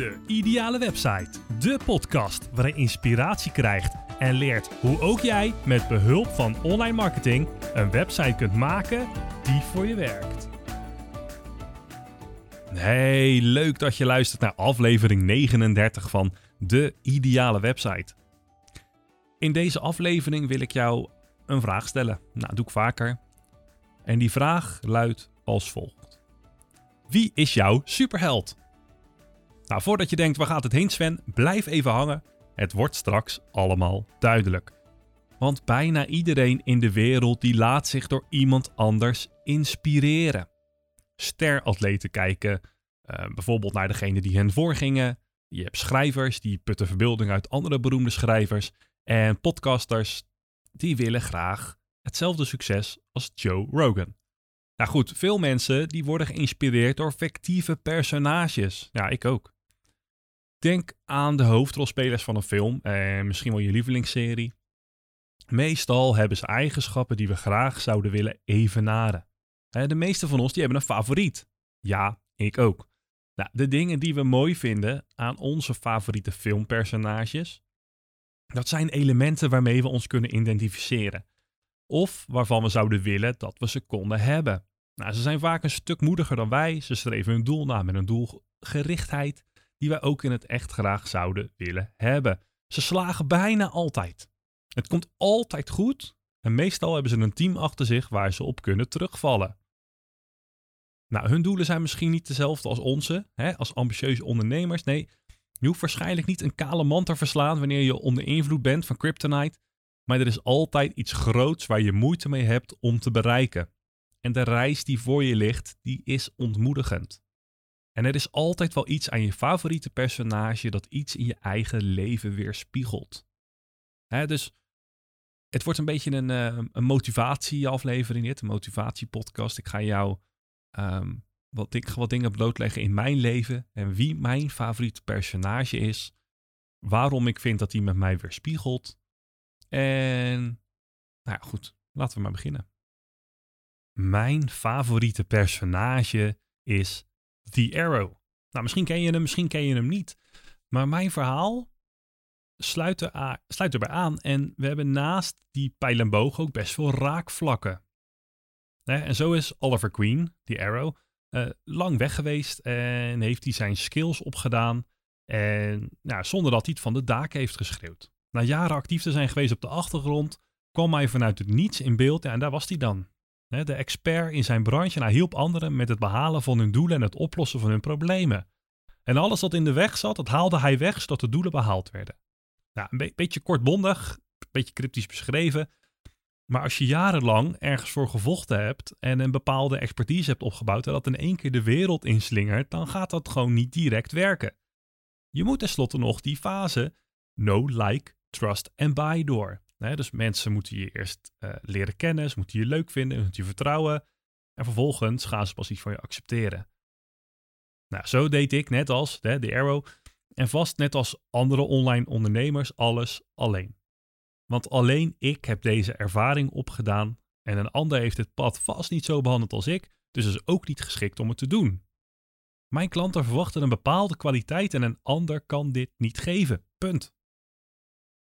De Ideale Website. De podcast waarin je inspiratie krijgt en leert hoe ook jij met behulp van online marketing een website kunt maken die voor je werkt. Hey, leuk dat je luistert naar aflevering 39 van De Ideale Website. In deze aflevering wil ik jou een vraag stellen. Nou, dat doe ik vaker. En die vraag luidt als volgt. Wie is jouw superheld? Nou, voordat je denkt waar gaat het heen Sven, blijf even hangen. Het wordt straks allemaal duidelijk. Want bijna iedereen in de wereld die laat zich door iemand anders inspireren. Steratleten kijken uh, bijvoorbeeld naar degene die hen voorgingen. Je hebt schrijvers die putten verbeelding uit andere beroemde schrijvers. En podcasters die willen graag hetzelfde succes als Joe Rogan. Nou goed, veel mensen die worden geïnspireerd door fictieve personages. Ja, ik ook. Denk aan de hoofdrolspelers van een film en misschien wel je lievelingsserie. Meestal hebben ze eigenschappen die we graag zouden willen evenaren. De meeste van ons die hebben een favoriet. Ja, ik ook. Nou, de dingen die we mooi vinden aan onze favoriete filmpersonages, dat zijn elementen waarmee we ons kunnen identificeren. Of waarvan we zouden willen dat we ze konden hebben. Nou, ze zijn vaak een stuk moediger dan wij. Ze streven hun doel na met een doelgerichtheid die wij ook in het echt graag zouden willen hebben. Ze slagen bijna altijd. Het komt altijd goed en meestal hebben ze een team achter zich waar ze op kunnen terugvallen. Nou, hun doelen zijn misschien niet dezelfde als onze, hè, als ambitieuze ondernemers. Nee, je hoeft waarschijnlijk niet een kale man te verslaan wanneer je onder invloed bent van kryptonite. Maar er is altijd iets groots waar je moeite mee hebt om te bereiken. En de reis die voor je ligt, die is ontmoedigend. En er is altijd wel iets aan je favoriete personage dat iets in je eigen leven weerspiegelt. Hè, dus het wordt een beetje een, uh, een motivatieaflevering dit, een motivatiepodcast. Ik ga jou um, wat, ik, wat dingen blootleggen in mijn leven en wie mijn favoriete personage is. Waarom ik vind dat hij met mij weerspiegelt. En nou ja, goed, laten we maar beginnen. Mijn favoriete personage is The Arrow. Nou, misschien ken je hem, misschien ken je hem niet. Maar mijn verhaal sluit, er, sluit erbij aan. En we hebben naast die pijl en boog ook best veel raakvlakken. En zo is Oliver Queen, The Arrow, uh, lang weg geweest en heeft hij zijn skills opgedaan. En nou, zonder dat hij het van de daken heeft geschreeuwd. Na jaren actief te zijn geweest op de achtergrond, kwam hij vanuit het niets in beeld en daar was hij dan. De expert in zijn branche en hij hielp anderen met het behalen van hun doelen en het oplossen van hun problemen. En alles wat in de weg zat, dat haalde hij weg zodat de doelen behaald werden. Nou, een beetje kortbondig, een beetje cryptisch beschreven. Maar als je jarenlang ergens voor gevochten hebt en een bepaalde expertise hebt opgebouwd en dat in één keer de wereld inslingert, dan gaat dat gewoon niet direct werken. Je moet tenslotte nog die fase know, like, trust en buy door dus mensen moeten je eerst uh, leren kennen, ze moeten je leuk vinden, moeten je vertrouwen. En vervolgens gaan ze pas iets van je accepteren. Nou, zo deed ik net als de, de Arrow en vast net als andere online ondernemers alles alleen. Want alleen ik heb deze ervaring opgedaan en een ander heeft het pad vast niet zo behandeld als ik, dus is ook niet geschikt om het te doen. Mijn klanten verwachten een bepaalde kwaliteit en een ander kan dit niet geven. Punt.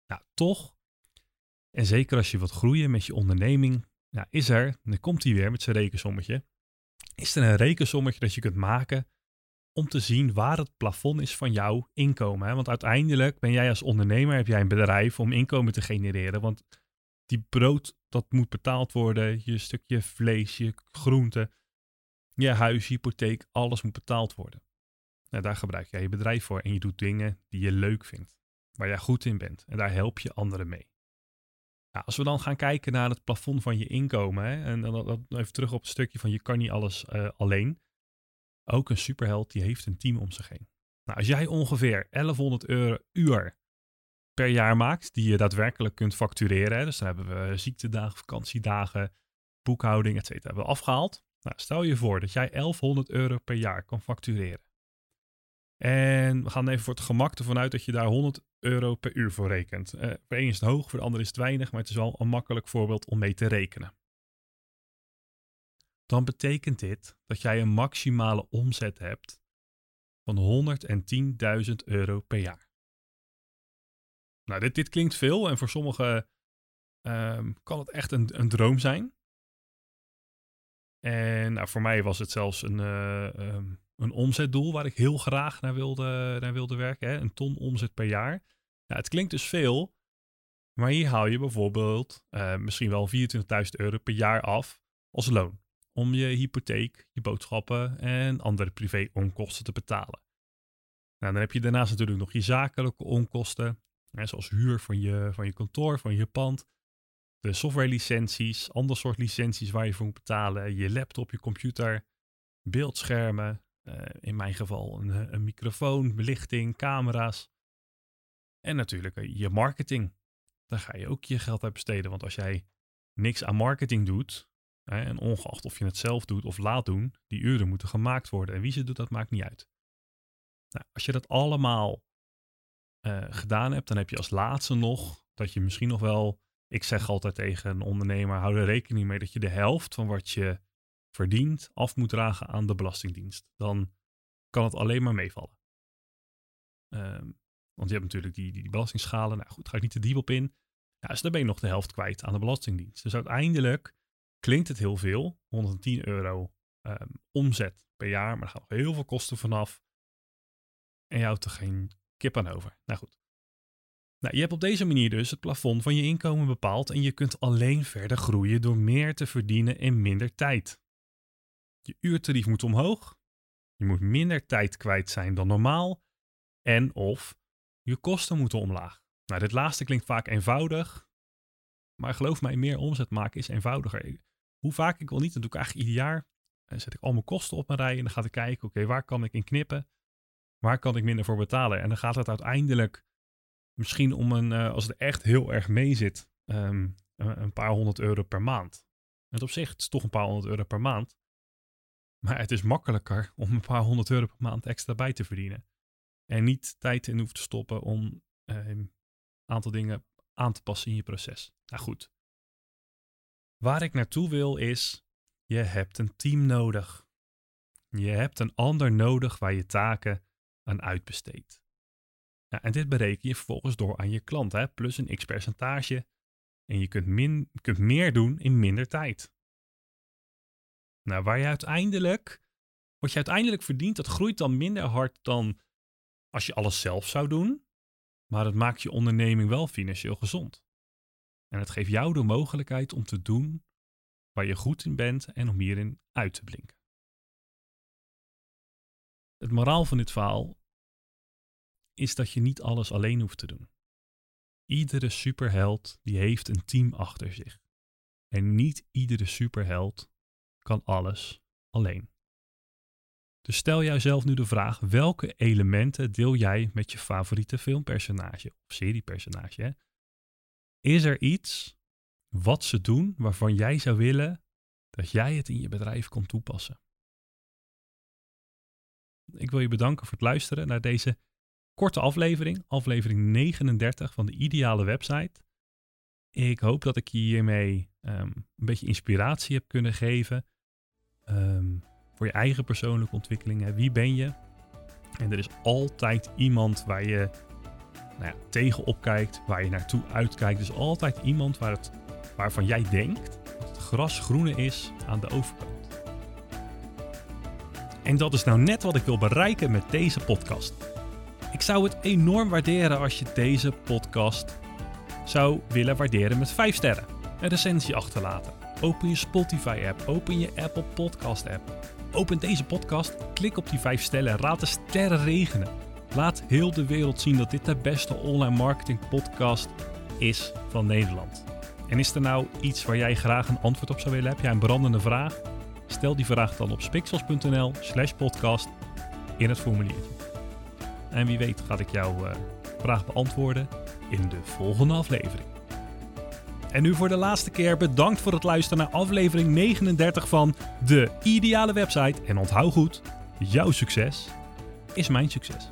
Nou, toch en zeker als je wilt groeien met je onderneming, nou is er, dan komt hij weer met zijn rekensommetje, is er een rekensommetje dat je kunt maken om te zien waar het plafond is van jouw inkomen. Hè? Want uiteindelijk ben jij als ondernemer, heb jij een bedrijf om inkomen te genereren. Want die brood, dat moet betaald worden, je stukje vlees, je groente, je huis, hypotheek, alles moet betaald worden. Nou, daar gebruik jij je bedrijf voor en je doet dingen die je leuk vindt, waar jij goed in bent. En daar help je anderen mee. Nou, als we dan gaan kijken naar het plafond van je inkomen, hè, en dan, even terug op het stukje van je kan niet alles uh, alleen. Ook een superheld die heeft een team om zich heen. Nou, als jij ongeveer 1100 euro uur per jaar maakt, die je daadwerkelijk kunt factureren, hè, dus dan hebben we ziektedagen, vakantiedagen, boekhouding, et cetera, hebben we afgehaald. Nou, stel je voor dat jij 1100 euro per jaar kan factureren. En we gaan even voor het gemak ervan uit dat je daar 100 euro per uur voor rekent. Uh, voor een is het hoog, voor de ander is het weinig, maar het is wel een makkelijk voorbeeld om mee te rekenen. Dan betekent dit dat jij een maximale omzet hebt van 110.000 euro per jaar. Nou, dit, dit klinkt veel en voor sommigen ehm, kan het echt een, een droom zijn. En nou, voor mij was het zelfs een, eh, ehm, een omzetdoel waar ik heel graag naar wilde, naar wilde werken. Hè? Een ton omzet per jaar. Nou, het klinkt dus veel, maar hier haal je bijvoorbeeld uh, misschien wel 24.000 euro per jaar af als loon. Om je hypotheek, je boodschappen en andere privé-onkosten te betalen. Nou, dan heb je daarnaast natuurlijk nog je zakelijke onkosten, hè, zoals huur van je, van je kantoor, van je pand, de softwarelicenties, ander soort licenties waar je voor moet betalen, je laptop, je computer, beeldschermen, in mijn geval een, een, microfoon, belichting, camera's. En natuurlijk eh, je marketing. Daar ga je ook je geld uit besteden. Want als jij niks aan marketing doet, hè, en ongeacht of je het zelf doet of laat doen, die uren moeten gemaakt worden. En wie ze doet, dat maakt niet uit. Nou, als je dat allemaal gedaan hebt, dan heb je als laatste nog dat je misschien nog wel ik zeg altijd tegen een ondernemer: hou er rekening mee dat je de helft van wat je verdient af moet dragen aan de Belastingdienst. Dan kan het alleen maar meevallen. Um, want je hebt natuurlijk die, die, die, belastingschalen. Nou goed, ga ik niet te diep op in. Ja, dus dan ben je nog de helft kwijt aan de Belastingdienst. Dus uiteindelijk klinkt het heel veel. 110 euro um, omzet per jaar, maar er gaan nog heel veel kosten vanaf. En je houdt er geen kip aan over. Nou goed. Nou, je hebt op deze manier dus het plafond van je inkomen bepaald en je kunt alleen verder groeien door meer te verdienen in minder tijd. Je uurtarief moet omhoog, je moet minder tijd kwijt zijn dan normaal en of je kosten moeten omlaag. Nou, dit laatste klinkt vaak eenvoudig, maar geloof mij, meer omzet maken is eenvoudiger. Hoe vaak ik wil niet, dat doe ik eigenlijk ieder jaar. Dan zet ik al mijn kosten op mijn rij en dan ga ik kijken, oké, waar kan ik in knippen? Waar kan ik minder voor betalen? En dan gaat het uiteindelijk misschien om een, uh, als het echt heel erg mee zit, um, een paar honderd euro per maand. Het op zich is toch een paar honderd euro per maand. Maar het is makkelijker om een paar honderd euro per maand extra bij te verdienen. En niet tijd in hoeft te stoppen om een um, aantal dingen aan te passen in je proces. Nou goed. Waar ik naartoe wil is, je hebt een team nodig. Je hebt een ander nodig waar je taken aan uitbesteedt. Nou, en dit bereken je vervolgens door aan je klant, hè, plus een x-percentage. En je kunt, min, kunt meer doen in minder tijd. Nou, waar je uiteindelijk, wat je uiteindelijk verdient, dat groeit dan minder hard dan als je alles zelf zou doen. Maar het maakt je onderneming wel financieel gezond. En het geeft jou de mogelijkheid om te doen waar je goed in bent en om hierin uit te blinken. Het moraal van dit verhaal is dat je niet alles alleen hoeft te doen. Iedere superheld die heeft een team achter zich. En niet iedere superheld kan alles alleen. Dus stel jouzelf nu de vraag: welke elementen deel jij met je favoriete filmpersonage of seriepersonage? Is er iets wat ze doen waarvan jij zou willen dat jij het in je bedrijf kon toepassen? Ik wil je bedanken voor het luisteren naar deze korte aflevering, aflevering 39 van de ideale website. Ik hoop dat ik je hiermee um, een beetje inspiratie heb kunnen geven um, voor je eigen persoonlijke ontwikkeling. Wie ben je? En er is altijd iemand waar je nou ja, tegenop kijkt, waar je naartoe uitkijkt. Er is altijd iemand waar het, waarvan jij denkt dat het gras groener is aan de overkant. En dat is nou net wat ik wil bereiken met deze podcast. Ik zou het enorm waarderen als je deze podcast zou willen waarderen met 5 sterren. Een recensie achterlaten. Open je Spotify-app, open je Apple Podcast-app. Open deze podcast, klik op die 5 sterren en raad de sterren regenen. Laat heel de wereld zien dat dit de beste online marketing podcast is van Nederland. En is er nou iets waar jij graag een antwoord op zou willen? Heb jij een brandende vraag? Stel die vraag dan op spixels.nl slash podcast in het formuliertje. En wie weet ga ik jouw uh, vraag beantwoorden in de volgende aflevering. En nu voor de laatste keer bedankt voor het luisteren naar aflevering 39 van De Ideale Website. En onthoud goed, jouw succes is mijn succes.